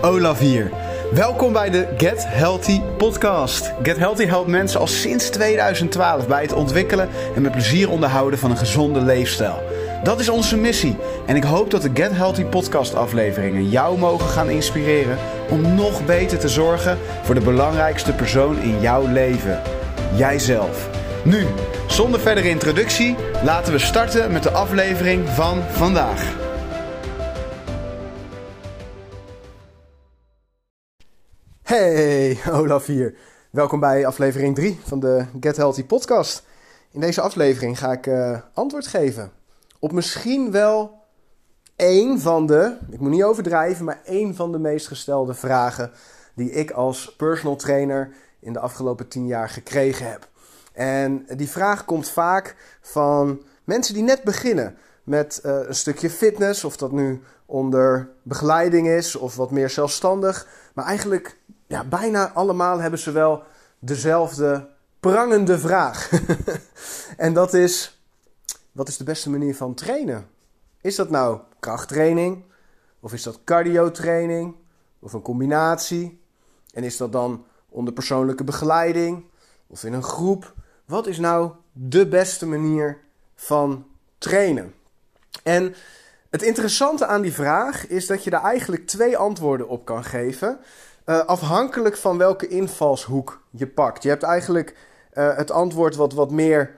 Olaf hier. Welkom bij de Get Healthy podcast. Get Healthy helpt mensen al sinds 2012 bij het ontwikkelen en met plezier onderhouden van een gezonde leefstijl. Dat is onze missie en ik hoop dat de Get Healthy podcast afleveringen jou mogen gaan inspireren om nog beter te zorgen voor de belangrijkste persoon in jouw leven, jijzelf. Nu, zonder verdere introductie, laten we starten met de aflevering van vandaag. Hey, Olaf hier. Welkom bij aflevering 3 van de Get Healthy podcast. In deze aflevering ga ik uh, antwoord geven op misschien wel één van de, ik moet niet overdrijven, maar één van de meest gestelde vragen die ik als personal trainer in de afgelopen 10 jaar gekregen heb. En die vraag komt vaak van mensen die net beginnen met uh, een stukje fitness, of dat nu onder begeleiding is of wat meer zelfstandig. Maar eigenlijk ja, bijna allemaal hebben ze wel dezelfde prangende vraag. en dat is: wat is de beste manier van trainen? Is dat nou krachttraining? Of is dat cardio-training? Of een combinatie? En is dat dan onder persoonlijke begeleiding? Of in een groep? Wat is nou de beste manier van trainen? En het interessante aan die vraag is dat je daar eigenlijk twee antwoorden op kan geven. Uh, afhankelijk van welke invalshoek je pakt. Je hebt eigenlijk uh, het antwoord wat wat meer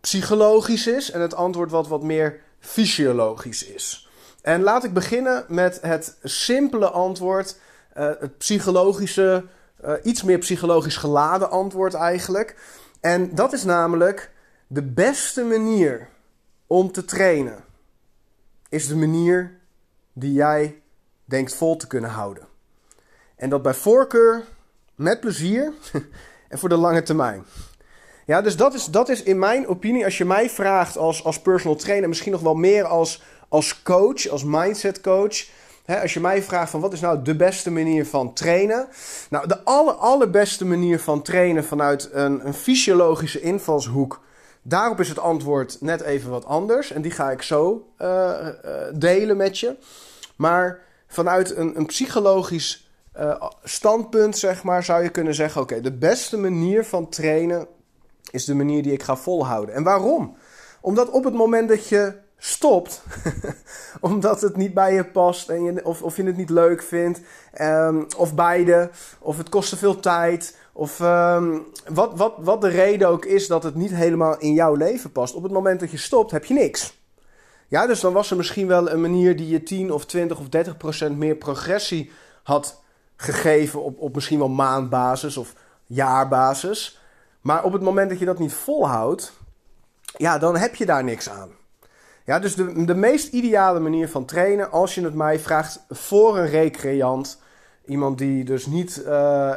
psychologisch is en het antwoord wat wat meer fysiologisch is. En laat ik beginnen met het simpele antwoord, uh, het psychologische, iets meer psychologisch geladen antwoord eigenlijk. En dat is namelijk de beste manier om te trainen. Is de manier die jij denkt vol te kunnen houden. En dat bij voorkeur met plezier en voor de lange termijn. Ja, dus dat is, dat is in mijn opinie, als je mij vraagt als, als personal trainer, misschien nog wel meer als, als coach, als mindset coach. Hè, als je mij vraagt van wat is nou de beste manier van trainen? Nou, de aller, allerbeste manier van trainen vanuit een, een fysiologische invalshoek. Daarop is het antwoord net even wat anders. En die ga ik zo uh, uh, delen met je. Maar vanuit een, een psychologisch uh, standpunt, zeg maar, zou je kunnen zeggen: oké, de beste manier van trainen is de manier die ik ga volhouden. En waarom? Omdat op het moment dat je stopt, omdat het niet bij je past en je, of, of je het niet leuk vindt, um, of beide, of het kost te veel tijd, of um, wat, wat, wat de reden ook is dat het niet helemaal in jouw leven past. Op het moment dat je stopt, heb je niks. Ja, dus dan was er misschien wel een manier die je 10 of 20 of 30 procent meer progressie had gegeven op, op misschien wel maandbasis of jaarbasis. Maar op het moment dat je dat niet volhoudt, ja, dan heb je daar niks aan. Ja, dus de, de meest ideale manier van trainen, als je het mij vraagt, voor een recreant. Iemand die dus niet, uh,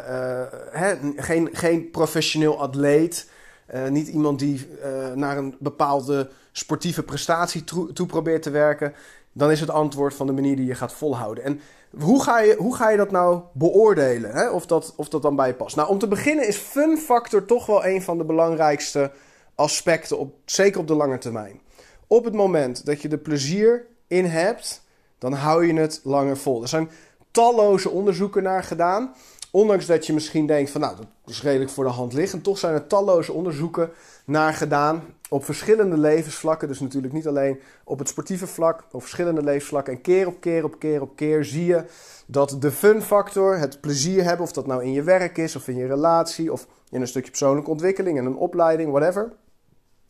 hè, geen, geen professioneel atleet, uh, niet iemand die naar een bepaalde sportieve prestatie toe probeert te werken, dan is het antwoord van de manier die je gaat volhouden. En hoe ga je, hoe ga je dat nou beoordelen? Hè? Of, dat, of dat dan bij je past? Nou, om te beginnen is fun factor toch wel een van de belangrijkste aspecten, op, zeker op de lange termijn. Op het moment dat je er plezier in hebt, dan hou je het langer vol. Er zijn talloze onderzoeken naar gedaan. Ondanks dat je misschien denkt van nou, dat is redelijk voor de hand liggend. Toch zijn er talloze onderzoeken naar gedaan op verschillende levensvlakken. Dus natuurlijk niet alleen op het sportieve vlak, op verschillende levensvlakken. En keer op keer op keer op keer zie je dat de fun factor, het plezier hebben, of dat nou in je werk is of in je relatie of in een stukje persoonlijke ontwikkeling en een opleiding, whatever.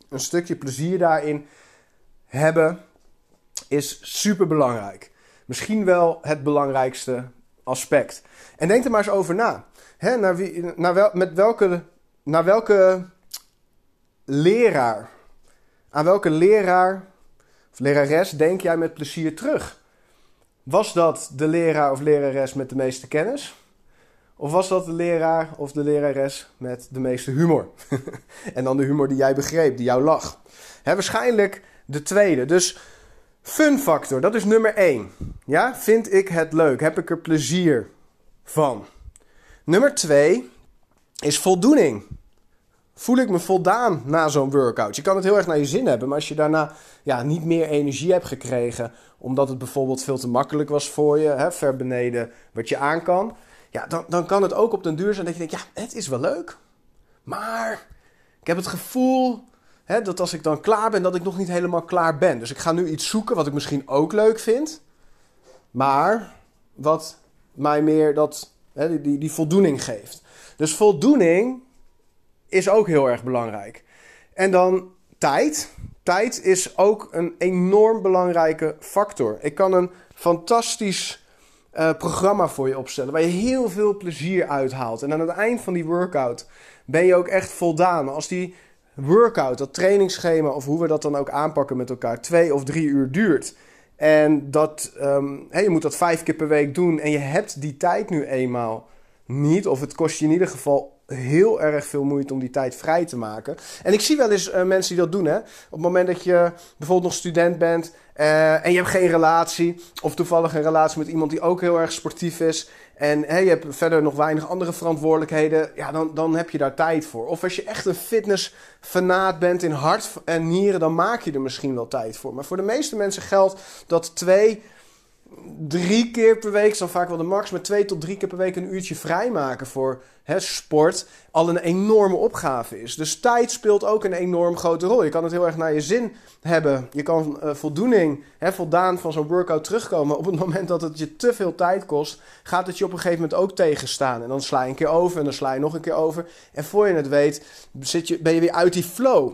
Een stukje plezier daarin hebben is super belangrijk. Misschien wel het belangrijkste aspect. En denk er maar eens over na. Hè, naar wie, naar wel, met welke, naar welke leraar, aan welke leraar of lerares denk jij met plezier terug? Was dat de leraar of lerares met de meeste kennis? Of was dat de leraar of de lerares met de meeste humor? en dan de humor die jij begreep, die jou lag. Waarschijnlijk de tweede. Dus fun factor, dat is nummer één. Ja, vind ik het leuk? Heb ik er plezier van? Nummer twee is voldoening. Voel ik me voldaan na zo'n workout? Je kan het heel erg naar je zin hebben, maar als je daarna ja, niet meer energie hebt gekregen, omdat het bijvoorbeeld veel te makkelijk was voor je, hè, ver beneden wat je aan kan, ja, dan, dan kan het ook op den duur zijn dat je denkt, ja, het is wel leuk, maar ik heb het gevoel hè, dat als ik dan klaar ben, dat ik nog niet helemaal klaar ben. Dus ik ga nu iets zoeken wat ik misschien ook leuk vind, maar wat mij meer dat, hè, die, die voldoening geeft. Dus voldoening is ook heel erg belangrijk. En dan tijd. Tijd is ook een enorm belangrijke factor. Ik kan een fantastisch uh, programma voor je opstellen waar je heel veel plezier uithaalt. En aan het eind van die workout ben je ook echt voldaan. Als die workout, dat trainingsschema of hoe we dat dan ook aanpakken met elkaar, twee of drie uur duurt. En dat, um, je moet dat vijf keer per week doen en je hebt die tijd nu eenmaal niet. Of het kost je in ieder geval heel erg veel moeite om die tijd vrij te maken. En ik zie wel eens uh, mensen die dat doen. Hè? Op het moment dat je bijvoorbeeld nog student bent uh, en je hebt geen relatie. Of toevallig een relatie met iemand die ook heel erg sportief is. En hey, je hebt verder nog weinig andere verantwoordelijkheden. Ja, dan, dan heb je daar tijd voor. Of als je echt een fitnessfanaat bent in hart en nieren, dan maak je er misschien wel tijd voor. Maar voor de meeste mensen geldt dat twee drie keer per week, dan vaak wel de max, maar twee tot drie keer per week een uurtje vrijmaken voor hè, sport al een enorme opgave is. Dus tijd speelt ook een enorm grote rol. Je kan het heel erg naar je zin hebben. Je kan uh, voldoening, hè, voldaan van zo'n workout terugkomen. Op het moment dat het je te veel tijd kost, gaat het je op een gegeven moment ook tegenstaan. En dan sla je een keer over en dan sla je nog een keer over. En voor je het weet, zit je, ben je weer uit die flow.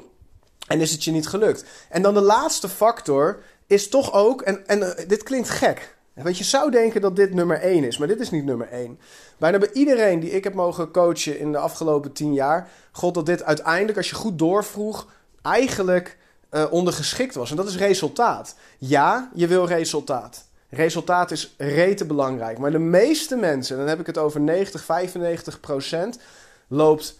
En is het je niet gelukt. En dan de laatste factor is toch ook, en, en uh, dit klinkt gek. Want je zou denken dat dit nummer 1 is, maar dit is niet nummer 1. Bijna bij iedereen die ik heb mogen coachen in de afgelopen 10 jaar, god dat dit uiteindelijk, als je goed doorvroeg, eigenlijk uh, ondergeschikt was. En dat is resultaat. Ja, je wil resultaat. Resultaat is rete belangrijk. Maar de meeste mensen, dan heb ik het over 90, 95 procent, loopt,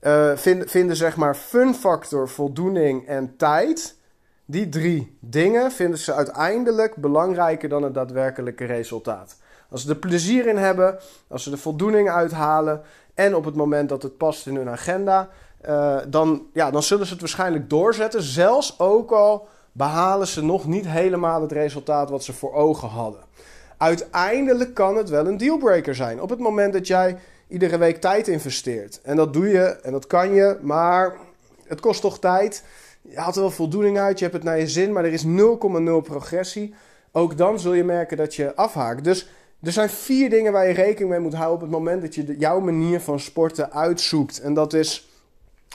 uh, vind, vinden zeg maar fun factor, voldoening en tijd die drie dingen vinden ze uiteindelijk belangrijker dan het daadwerkelijke resultaat. Als ze er plezier in hebben, als ze er voldoening uithalen en op het moment dat het past in hun agenda, uh, dan, ja, dan zullen ze het waarschijnlijk doorzetten. Zelfs ook al behalen ze nog niet helemaal het resultaat wat ze voor ogen hadden. Uiteindelijk kan het wel een dealbreaker zijn. Op het moment dat jij iedere week tijd investeert. En dat doe je en dat kan je, maar het kost toch tijd je haalt er wel voldoening uit, je hebt het naar je zin, maar er is 0,0 progressie. Ook dan zul je merken dat je afhaakt. Dus er zijn vier dingen waar je rekening mee moet houden op het moment dat je jouw manier van sporten uitzoekt. En dat is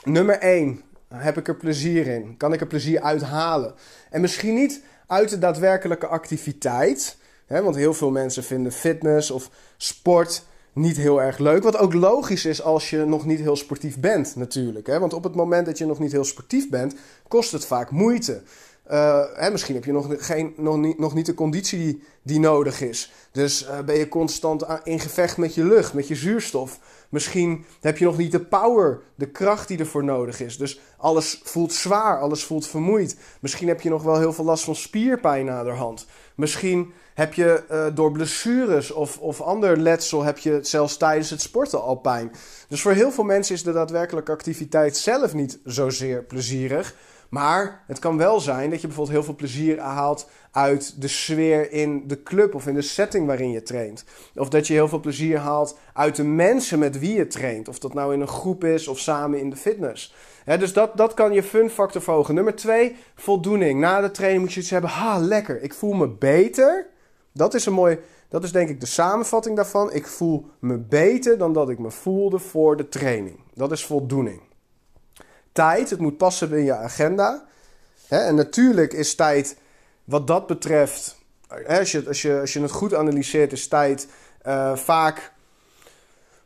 nummer 1. Heb ik er plezier in? Kan ik er plezier uithalen? En misschien niet uit de daadwerkelijke activiteit. Hè, want heel veel mensen vinden fitness of sport niet heel erg leuk. Wat ook logisch is als je nog niet heel sportief bent, natuurlijk. Hè? Want op het moment dat je nog niet heel sportief bent, kost het vaak moeite. Uh, hè, misschien heb je nog, geen, nog, niet, nog niet de conditie die nodig is. Dus uh, ben je constant in gevecht met je lucht, met je zuurstof. Misschien heb je nog niet de power, de kracht die ervoor nodig is. Dus alles voelt zwaar, alles voelt vermoeid. Misschien heb je nog wel heel veel last van spierpijn naderhand. Misschien heb je uh, door blessures of, of ander letsel, heb je zelfs tijdens het sporten al pijn. Dus voor heel veel mensen is de daadwerkelijke activiteit zelf niet zozeer plezierig. Maar het kan wel zijn dat je bijvoorbeeld heel veel plezier haalt uit de sfeer in de club of in de setting waarin je traint. Of dat je heel veel plezier haalt uit de mensen met wie je traint. Of dat nou in een groep is of samen in de fitness. Dus dat, dat kan je fun factor verhogen. Nummer twee, voldoening. Na de training moet je iets hebben. Ha, lekker. Ik voel me beter. Dat is een mooi. Dat is denk ik de samenvatting daarvan. Ik voel me beter dan dat ik me voelde voor de training. Dat is voldoening. Tijd, het moet passen in je agenda. en natuurlijk is tijd wat dat betreft, als je, als je, als je het goed analyseert, is tijd uh, vaak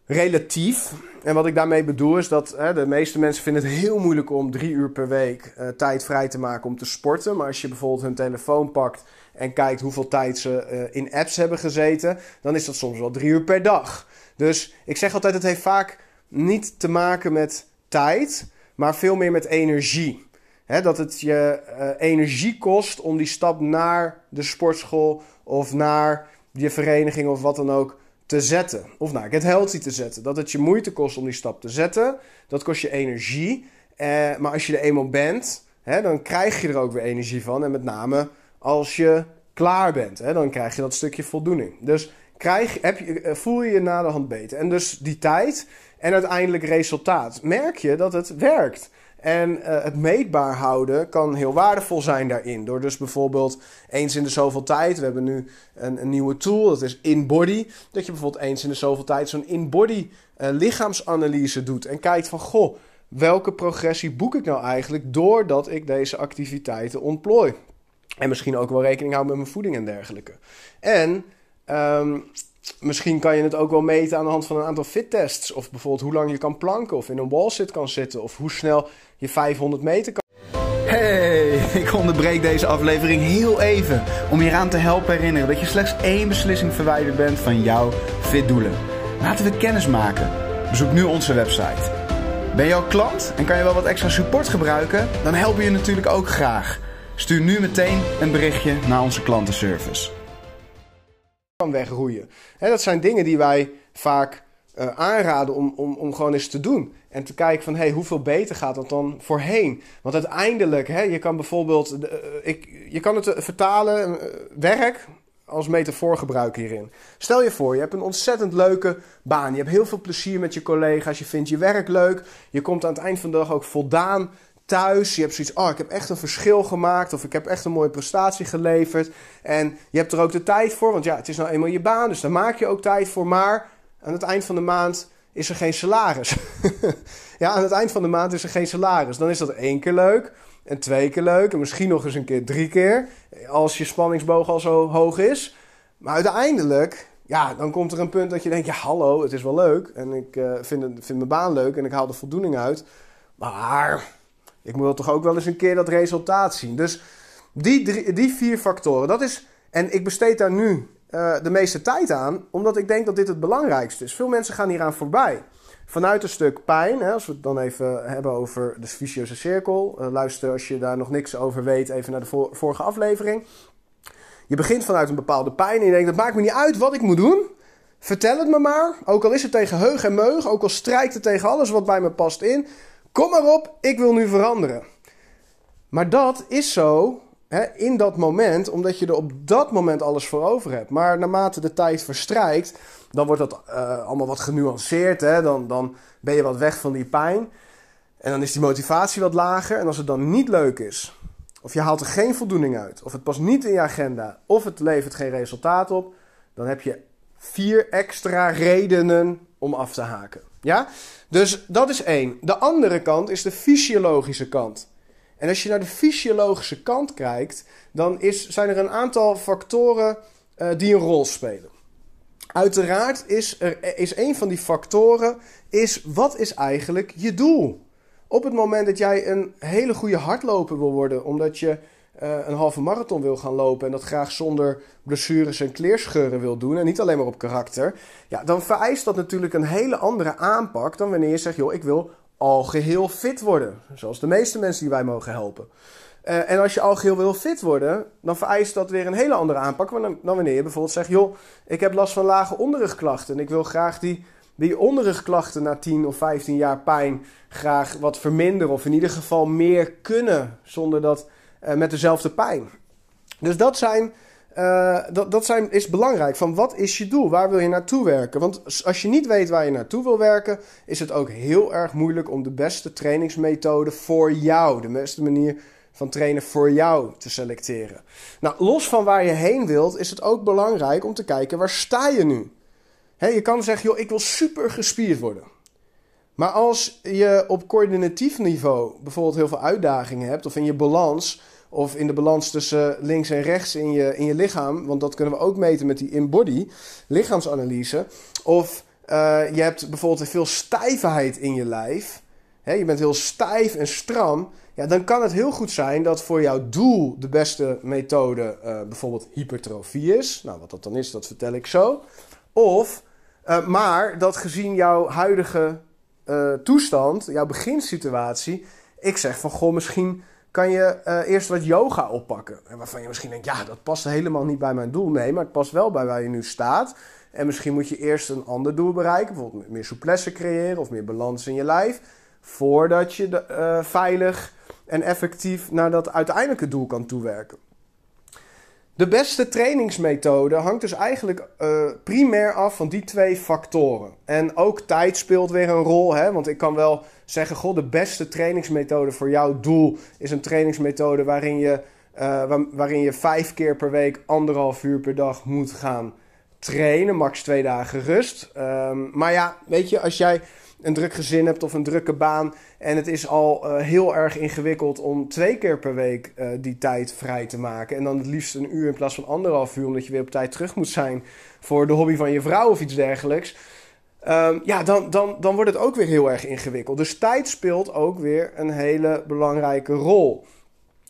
relatief. En wat ik daarmee bedoel is dat hè, de meeste mensen vinden het heel moeilijk om drie uur per week uh, tijd vrij te maken om te sporten. Maar als je bijvoorbeeld hun telefoon pakt en kijkt hoeveel tijd ze uh, in apps hebben gezeten, dan is dat soms wel drie uur per dag. Dus ik zeg altijd, het heeft vaak niet te maken met tijd, maar veel meer met energie. Dat het je uh, energie kost om die stap naar de sportschool of naar je vereniging of wat dan ook te te zetten. Of naar Get Healthy te zetten. Dat het je moeite kost om die stap te zetten. Dat kost je energie. Eh, maar als je er eenmaal bent, hè, dan krijg je er ook weer energie van. En met name als je klaar bent, hè, dan krijg je dat stukje voldoening. Dus krijg, heb je, eh, voel je je na de hand beter. En dus die tijd en uiteindelijk resultaat. Merk je dat het werkt. En uh, het meetbaar houden kan heel waardevol zijn daarin. Door dus bijvoorbeeld eens in de zoveel tijd, we hebben nu een, een nieuwe tool, dat is InBody. Dat je bijvoorbeeld eens in de zoveel tijd zo'n InBody uh, lichaamsanalyse doet. En kijkt van, goh, welke progressie boek ik nou eigenlijk doordat ik deze activiteiten ontplooi. En misschien ook wel rekening houden met mijn voeding en dergelijke. En um, misschien kan je het ook wel meten aan de hand van een aantal fittests. Of bijvoorbeeld hoe lang je kan planken of in een wallsit kan zitten. Of hoe snel je 500 meter kan. Hey, ik onderbreek deze aflevering heel even om je eraan te helpen herinneren dat je slechts één beslissing verwijderd bent van jouw fitdoelen. Laten we kennis maken. Bezoek nu onze website. Ben je al klant en kan je wel wat extra support gebruiken? Dan helpen we je natuurlijk ook graag. Stuur nu meteen een berichtje naar onze klantenservice. Kan wegroeien. dat zijn dingen die wij vaak uh, aanraden om, om, om gewoon eens te doen. En te kijken van, hey, hoeveel beter gaat dat dan voorheen? Want uiteindelijk, hè, je kan bijvoorbeeld, uh, ik, je kan het vertalen, uh, werk, als metafoor gebruiken hierin. Stel je voor, je hebt een ontzettend leuke baan. Je hebt heel veel plezier met je collega's. Je vindt je werk leuk. Je komt aan het eind van de dag ook voldaan thuis. Je hebt zoiets, oh, ik heb echt een verschil gemaakt. Of ik heb echt een mooie prestatie geleverd. En je hebt er ook de tijd voor. Want ja, het is nou eenmaal je baan. Dus daar maak je ook tijd voor. Maar aan het eind van de maand is er geen salaris. ja, aan het eind van de maand is er geen salaris. Dan is dat één keer leuk. En twee keer leuk. En misschien nog eens een keer drie keer. Als je spanningsboog al zo hoog is. Maar uiteindelijk, ja, dan komt er een punt dat je denkt: ja, hallo, het is wel leuk. En ik het, vind mijn baan leuk en ik haal de voldoening uit. Maar ik moet toch ook wel eens een keer dat resultaat zien. Dus die, die vier factoren, dat is. En ik besteed daar nu uh, de meeste tijd aan, omdat ik denk dat dit het belangrijkste is. Veel mensen gaan hieraan voorbij. Vanuit een stuk pijn, hè, als we het dan even hebben over de vicieuze cirkel. Uh, luister als je daar nog niks over weet, even naar de vorige aflevering. Je begint vanuit een bepaalde pijn en je denkt: het maakt me niet uit wat ik moet doen. Vertel het me maar. Ook al is het tegen heug en meug, ook al strijkt het tegen alles wat bij me past in. Kom maar op, ik wil nu veranderen. Maar dat is zo hè, in dat moment, omdat je er op dat moment alles voor over hebt. Maar naarmate de tijd verstrijkt, dan wordt dat uh, allemaal wat genuanceerd. Hè? Dan, dan ben je wat weg van die pijn. En dan is die motivatie wat lager. En als het dan niet leuk is, of je haalt er geen voldoening uit, of het past niet in je agenda, of het levert geen resultaat op, dan heb je vier extra redenen om af te haken. Ja? Dus dat is één. De andere kant is de fysiologische kant. En als je naar de fysiologische kant kijkt, dan is, zijn er een aantal factoren uh, die een rol spelen. Uiteraard is, er, is een van die factoren, is wat is eigenlijk je doel? Op het moment dat jij een hele goede hardloper wil worden, omdat je uh, een halve marathon wil gaan lopen en dat graag zonder blessures en kleerscheuren wil doen en niet alleen maar op karakter, ja, dan vereist dat natuurlijk een hele andere aanpak dan wanneer je zegt, joh, ik wil al geheel fit worden. Zoals de meeste mensen die wij mogen helpen. Uh, en als je al geheel wil fit worden, dan vereist dat weer een hele andere aanpak dan, wanneer je bijvoorbeeld zegt, joh, ik heb last van lage onderrugklachten en ik wil graag die die onderrugklachten na 10 of 15 jaar pijn graag wat verminderen. Of in ieder geval meer kunnen zonder dat met dezelfde pijn. Dus dat, zijn, uh, dat, dat zijn, is belangrijk. Van wat is je doel? Waar wil je naartoe werken? Want als je niet weet waar je naartoe wil werken, is het ook heel erg moeilijk om de beste trainingsmethode voor jou, de beste manier van trainen voor jou te selecteren. Nou, los van waar je heen wilt, is het ook belangrijk om te kijken waar sta je nu. Je kan zeggen, joh, ik wil super gespierd worden. Maar als je op coördinatief niveau bijvoorbeeld heel veel uitdagingen hebt, of in je balans, of in de balans tussen links en rechts in je, in je lichaam, want dat kunnen we ook meten met die in-body lichaamsanalyse. Of uh, je hebt bijvoorbeeld veel stijfheid in je lijf, je bent heel stijf en stram, ja, dan kan het heel goed zijn dat voor jouw doel de beste methode uh, bijvoorbeeld hypertrofie is. Nou, wat dat dan is, dat vertel ik zo. Of, uh, maar dat gezien jouw huidige toestand, jouw beginsituatie, ik zeg van goh, misschien kan je eh, eerst wat yoga oppakken. En waarvan je misschien denkt, ja, dat past helemaal niet bij mijn doel. Nee, maar het past wel bij waar je nu staat. En misschien moet je eerst een ander doel bereiken. Bijvoorbeeld meer souplesse creëren of meer balans in je lijf. Voordat je eh, veilig en effectief naar dat uiteindelijke doel kan toewerken. De beste trainingsmethode hangt dus eigenlijk uh, primair af van die twee factoren. En ook tijd speelt weer een rol. Hè? Want ik kan wel zeggen: goh, de beste trainingsmethode voor jouw doel is een trainingsmethode waarin je, uh, waarin je vijf keer per week anderhalf uur per dag moet gaan trainen. Max twee dagen rust. Um, maar ja, weet je, als jij een druk gezin hebt of een drukke baan. En het is al uh, heel erg ingewikkeld om twee keer per week uh, die tijd vrij te maken. En dan het liefst een uur in plaats van anderhalf uur, omdat je weer op tijd terug moet zijn voor de hobby van je vrouw of iets dergelijks. Um, ja, dan, dan, dan wordt het ook weer heel erg ingewikkeld. Dus tijd speelt ook weer een hele belangrijke rol.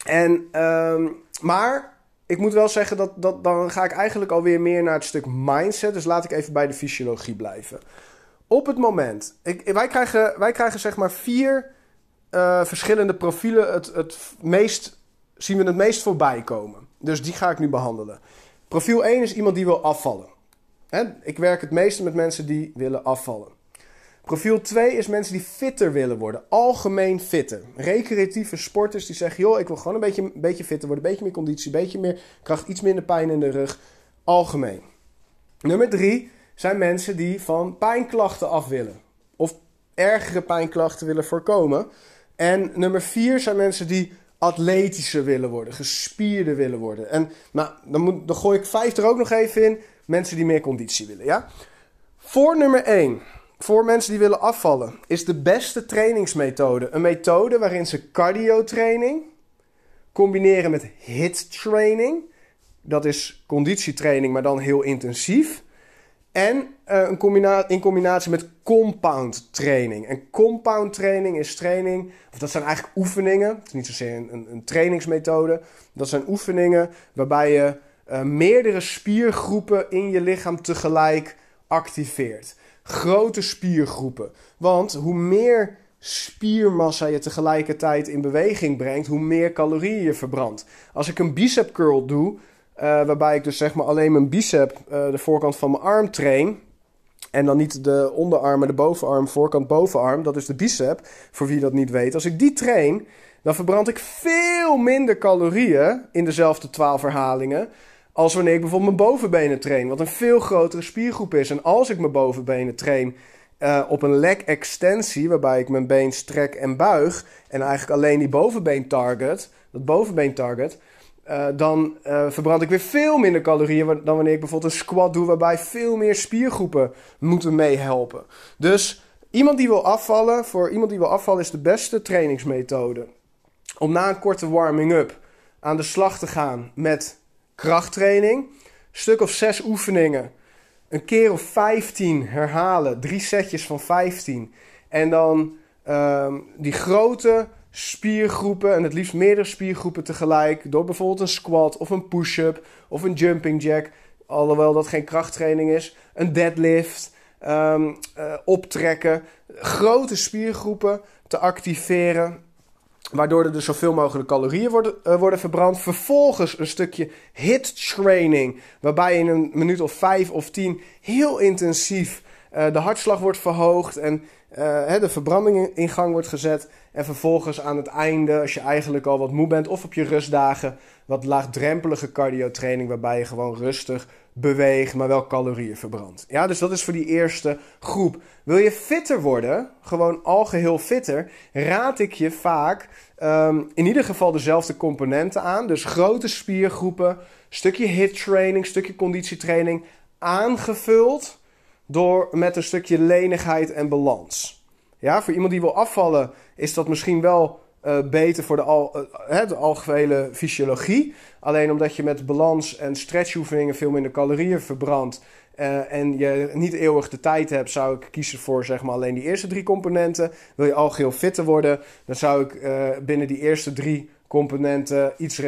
En, um, maar ik moet wel zeggen dat, dat dan ga ik eigenlijk alweer meer naar het stuk mindset. Dus laat ik even bij de fysiologie blijven. Op het moment, ik, wij, krijgen, wij krijgen zeg maar vier uh, verschillende profielen het, het meest, zien we het meest voorbij komen. Dus die ga ik nu behandelen. Profiel 1 is iemand die wil afvallen. Hè? Ik werk het meeste met mensen die willen afvallen. Profiel 2 is mensen die fitter willen worden. Algemeen fitter. Recreatieve sporters die zeggen: joh, ik wil gewoon een beetje, een beetje fitter worden. Een beetje meer conditie, een beetje meer kracht, iets minder pijn in de rug. Algemeen. Nummer 3 zijn mensen die van pijnklachten af willen. Of ergere pijnklachten willen voorkomen. En nummer 4 zijn mensen die atletischer willen worden, gespierder willen worden. En nou, dan, moet, dan gooi ik vijf er ook nog even in. Mensen die meer conditie willen, ja? Voor nummer 1 voor mensen die willen afvallen is de beste trainingsmethode een methode waarin ze cardio training combineren met hit training. Dat is conditietraining, maar dan heel intensief. En uh, een combina in combinatie met compound training. En compound training is training, of dat zijn eigenlijk oefeningen. Het is niet zozeer een, een, trainingsmethode. Dat zijn oefeningen waarbij je uh, meerdere spiergroepen in je lichaam tegelijk activeert grote spiergroepen. Want hoe meer spiermassa je tegelijkertijd in beweging brengt, hoe meer calorieën je verbrandt. Als ik een bicep curl doe, waarbij ik dus zeg maar alleen mijn bicep, uh, de voorkant van mijn arm train. En dan niet de onderarm, maar de bovenarm, voorkant bovenarm. Dat is de bicep, voor wie dat niet weet. Als ik die train, dan verbrand ik veel minder calorieën in dezelfde 12 herhalingen als wanneer ik bijvoorbeeld mijn bovenbenen train, wat een veel grotere spiergroep is. En als ik mijn bovenbenen train uh, op een leg extensie, waarbij ik mijn been strek en buig, en eigenlijk alleen die bovenbeen target, dat bovenbeen target, uh, dan uh, verbrand ik weer veel minder calorieën dan wanneer ik bijvoorbeeld een squat doe, waarbij veel meer spiergroepen moeten meehelpen. Dus iemand die wil afvallen, voor iemand die wil afvallen is de beste trainingsmethode om na een korte warming-up aan de slag te gaan met krachttraining. Stuk of zes oefeningen. Een keer of 15 herhalen. Drie setjes van 15. En dan um, die grote spiergroepen en het liefst meerdere spiergroepen tegelijk. Door bijvoorbeeld een squat of een push-up of een jumping jack. Alhoewel dat geen krachttraining is. Een deadlift. Um, uh, optrekken. Grote spiergroepen te activeren. Waardoor er dus zoveel mogelijk calorieën worden, uh, worden verbrand. Vervolgens een stukje hit training. Waarbij in een minuut of vijf of tien heel intensief uh, de hartslag wordt verhoogd. En uh, de verbranding in gang wordt gezet. En vervolgens aan het einde, als je eigenlijk al wat moe bent of op je rustdagen, wat laagdrempelige cardio training. Waarbij je gewoon rustig beweegt, maar wel calorieën verbrandt. Ja, dus dat is voor die eerste groep. Wil je fitter worden, gewoon algeheel fitter, raad ik je vaak um, in ieder geval dezelfde componenten aan. Dus grote spiergroepen, stukje hit training, stukje conditietraining, aangevuld door met een stukje lenigheid en balans. Ja, voor iemand die wil afvallen is dat misschien wel uh, beter voor de, al, uh, de algehele fysiologie. Alleen omdat je met balans en stretchoefeningen veel minder calorieën verbrandt. Uh, en je niet eeuwig de tijd hebt, zou ik kiezen voor zeg maar, alleen die eerste drie componenten. Wil je algeheel fitter worden, dan zou ik binnen die eerste drie componenten iets,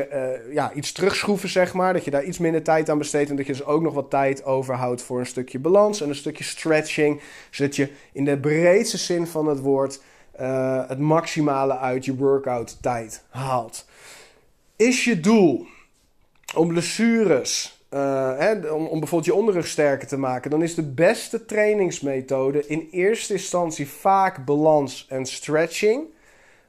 ja, iets terugschroeven, zeg maar. Dat je daar iets minder tijd aan besteedt. En dat je dus ook nog wat tijd overhoudt voor een stukje balans en een stukje stretching. Zodat je in de breedste zin van het woord eh, het maximale uit je workout tijd haalt. Is je doel om blessures, uh, hè, om, om bijvoorbeeld je onderrug sterker te maken, dan is de beste trainingsmethode in eerste instantie vaak balans en stretching.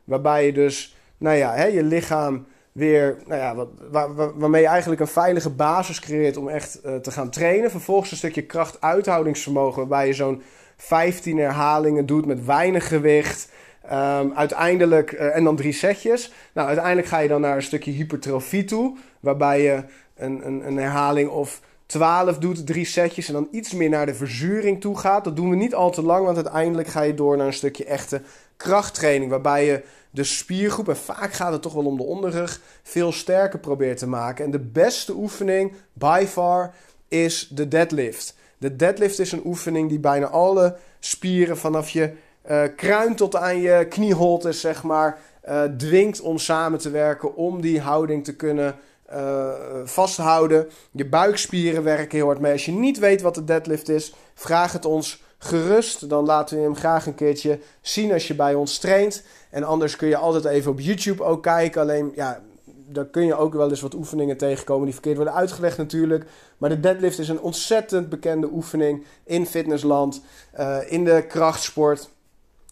Waarbij je dus, nou ja, hè, je lichaam weer, nou ja, wat, waar, waarmee je eigenlijk een veilige basis creëert om echt uh, te gaan trainen. Vervolgens een stukje kracht-uithoudingsvermogen, waarbij je zo'n 15 herhalingen doet met weinig gewicht. Um, uiteindelijk, uh, en dan drie setjes. Nou, uiteindelijk ga je dan naar een stukje hypertrofie toe, waarbij je een, een, een herhaling of 12 doet, drie setjes en dan iets meer naar de verzuring toe gaat. Dat doen we niet al te lang, want uiteindelijk ga je door naar een stukje echte krachttraining, waarbij je de spiergroep, en vaak gaat het toch wel om de onderrug, veel sterker probeert te maken. En de beste oefening, by far, is de deadlift. De deadlift is een oefening die bijna alle spieren vanaf je uh, kruin tot aan je knieholte, zeg maar, uh, dwingt om samen te werken om die houding te kunnen uh, vasthouden. Je buikspieren werken heel hard mee. Als je niet weet wat de deadlift is, vraag het ons gerust. Dan laten we hem graag een keertje zien als je bij ons traint. En anders kun je altijd even op YouTube ook kijken. Alleen, ja, dan kun je ook wel eens wat oefeningen tegenkomen die verkeerd worden uitgelegd natuurlijk. Maar de deadlift is een ontzettend bekende oefening in fitnessland, uh, in de krachtsport.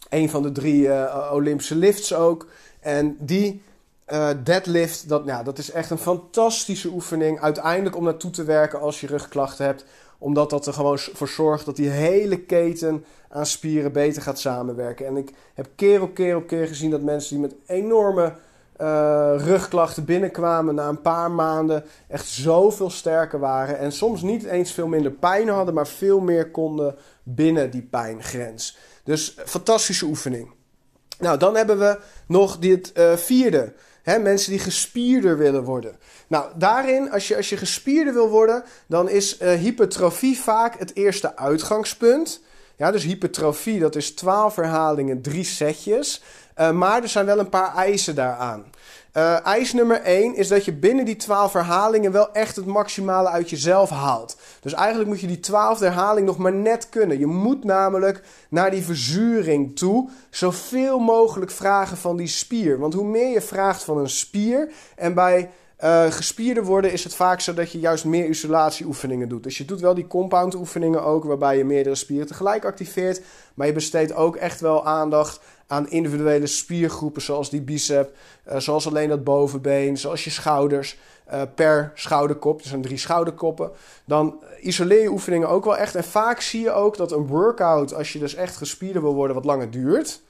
Een van de drie uh, Olympische lifts ook. En die uh, deadlift, dat, nou, dat is echt een fantastische oefening. Uiteindelijk om naartoe te werken als je rugklachten hebt. Omdat dat er gewoon voor zorgt dat die hele keten aan spieren beter gaat samenwerken. En ik heb keer op keer op keer gezien dat mensen die met enorme uh, rugklachten binnenkwamen na een paar maanden echt zoveel sterker waren. En soms niet eens veel minder pijn hadden, maar veel meer konden binnen die pijngrens. Dus fantastische oefening. Nou, dan hebben we nog dit uh, vierde. Mensen die gespierder willen worden. Nou, daarin, als je, als je gespierder wil worden, dan is uh, hypertrofie vaak het eerste uitgangspunt. Ja, dus hypertrofie, dat is 12 herhalingen, drie setjes. Uh, maar er zijn wel een paar eisen daaraan. Uh, eis nummer 1 is dat je binnen die 12 herhalingen wel echt het maximale uit jezelf haalt. Dus eigenlijk moet je die 12 herhaling nog maar net kunnen. Je moet namelijk naar die verzuring toe zoveel mogelijk vragen van die spier. Want hoe meer je vraagt van een spier en bij uh, gespierder worden is het vaak zo dat je juist meer isolatieoefeningen doet. Dus je doet wel die compound oefeningen ook, waarbij je meerdere spieren tegelijk activeert. Maar je besteedt ook echt wel aandacht aan individuele spiergroepen, zoals die bicep, uh, zoals alleen dat bovenbeen, zoals je schouders. Uh, per schouderkop, er zijn drie schouderkoppen. Dan isoleer je oefeningen ook wel echt. En vaak zie je ook dat een workout, als je dus echt gespierder wil worden, wat langer duurt.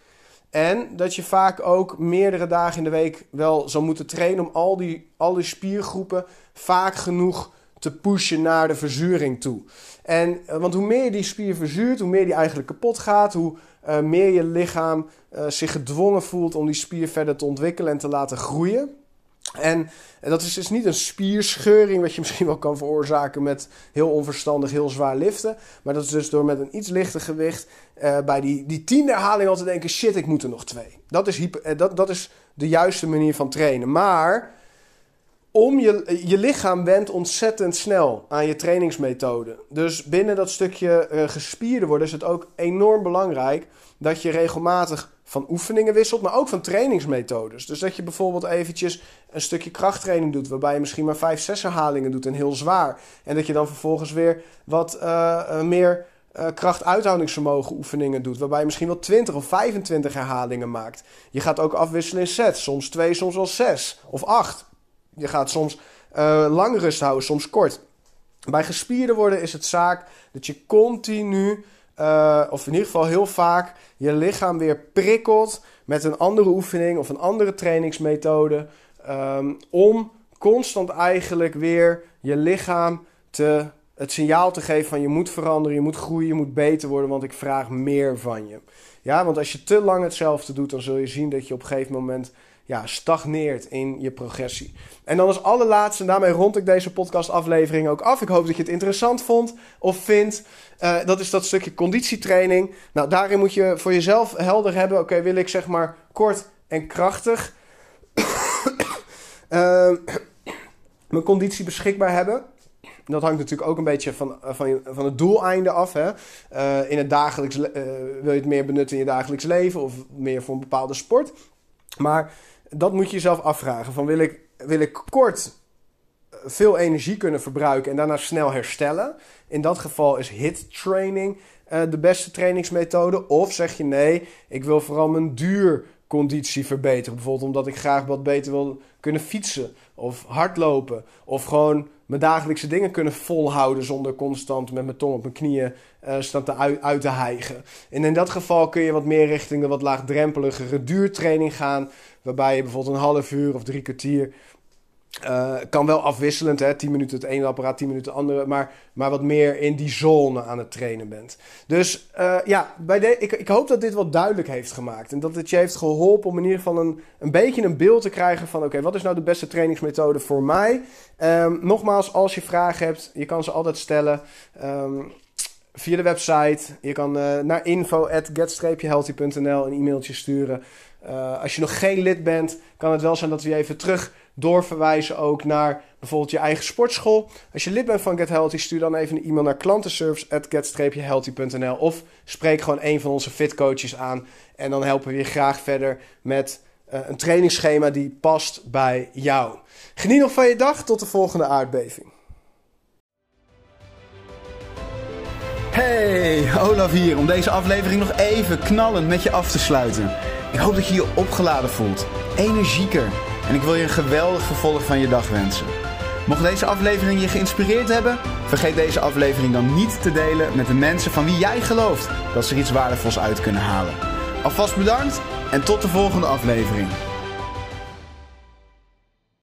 En dat je vaak ook meerdere dagen in de week wel zou moeten trainen om al die, al die spiergroepen vaak genoeg te pushen naar de verzuring toe. En, want hoe meer je die spier verzuurt, hoe meer die eigenlijk kapot gaat, hoe uh, meer je lichaam uh, zich gedwongen voelt om die spier verder te ontwikkelen en te laten groeien. En dat is dus niet een spierscheuring, wat je misschien wel kan veroorzaken met heel onverstandig, heel zwaar liften. Maar dat is dus door met een iets lichter gewicht uh, bij die, die tiende herhaling al te denken: shit, ik moet er nog twee. Dat is, hyper, dat, dat is de juiste manier van trainen. Maar om je, je lichaam went ontzettend snel aan je trainingsmethode. Dus binnen dat stukje uh, worden is het ook enorm belangrijk dat je regelmatig van oefeningen wisselt, maar ook van trainingsmethodes. Dus dat je bijvoorbeeld eventjes een stukje krachttraining doet, waarbij je misschien maar 5, 6 herhalingen doet en heel zwaar. En dat je dan vervolgens weer wat uh, meer uh, krachtuithoudingsvermogen oefeningen doet, waarbij je misschien wel 20 of 25 herhalingen maakt. Je gaat ook afwisselen in sets, soms 2, soms wel 6 of 8. Je gaat soms lang rust houden, soms kort. Bij gespierde worden is het zaak dat je continu, uh, of in ieder geval heel vaak, je lichaam weer prikkelt met een andere oefening of een andere trainingsmethode. Um, om constant eigenlijk weer je lichaam te, het signaal te geven van je moet veranderen, je moet groeien, je moet beter worden, want ik vraag meer van je. Ja, want als je te lang hetzelfde doet, dan zul je zien dat je op een gegeven moment ja, stagneert in je progressie. En dan als allerlaatste, en daarmee rond ik deze podcastaflevering ook af. Ik hoop dat je het interessant vond of vindt. Uh, dat is dat stukje conditietraining. Nou, daarin moet je voor jezelf helder hebben. Oké, wil ik zeg maar kort en krachtig uh, mijn conditie beschikbaar hebben. Dat hangt natuurlijk ook een beetje van, van, van het doeleinde af. Hè? In het dagelijks, wil je het meer benutten in je dagelijks leven of meer voor een bepaalde sport. Maar dat moet je jezelf afvragen. Van wil ik, wil ik kort veel energie kunnen verbruiken en daarna snel herstellen? In dat geval is HIT training uh, de beste trainingsmethode. Of zeg je nee, ik wil vooral mijn duurconditie verbeteren. Bijvoorbeeld omdat ik graag wat beter wil kunnen fietsen of hardlopen. Of gewoon mijn dagelijkse dingen kunnen volhouden zonder constant met mijn tong op mijn knieën uh, te uit, uit, te hijgen. En in dat geval kun je wat meer richting de wat laagdrempeligere duurtraining gaan. Waarbij je bijvoorbeeld een half uur of drie kwartier uh, kan wel afwisselend, hè? 10 minuten het ene apparaat, 10 minuten het andere, maar, maar wat meer in die zone aan het trainen bent. Dus uh, ja, bij de, ik, ik hoop dat dit wat duidelijk heeft gemaakt. En dat het je heeft geholpen om in ieder geval een, een beetje een beeld te krijgen van: oké, wat is nou de beste trainingsmethode voor mij? Um, nogmaals, als je vragen hebt, je kan ze altijd stellen. Um, via de website. Je kan uh, naar info.get-healthy.nl een e-mailtje sturen. Uh, als je nog geen lid bent, kan het wel zijn dat we je even terug doorverwijzen ook naar bijvoorbeeld je eigen sportschool. Als je lid bent van Get Healthy, stuur dan even een e-mail naar klantenservice.get-healthy.nl of spreek gewoon een van onze fitcoaches aan. En dan helpen we je graag verder met uh, een trainingsschema die past bij jou. Geniet nog van je dag. Tot de volgende aardbeving. Hey, Olaf hier om deze aflevering nog even knallend met je af te sluiten. Ik hoop dat je je opgeladen voelt, energieker en ik wil je een geweldig vervolg van je dag wensen. Mocht deze aflevering je geïnspireerd hebben, vergeet deze aflevering dan niet te delen met de mensen van wie jij gelooft dat ze er iets waardevols uit kunnen halen. Alvast bedankt en tot de volgende aflevering.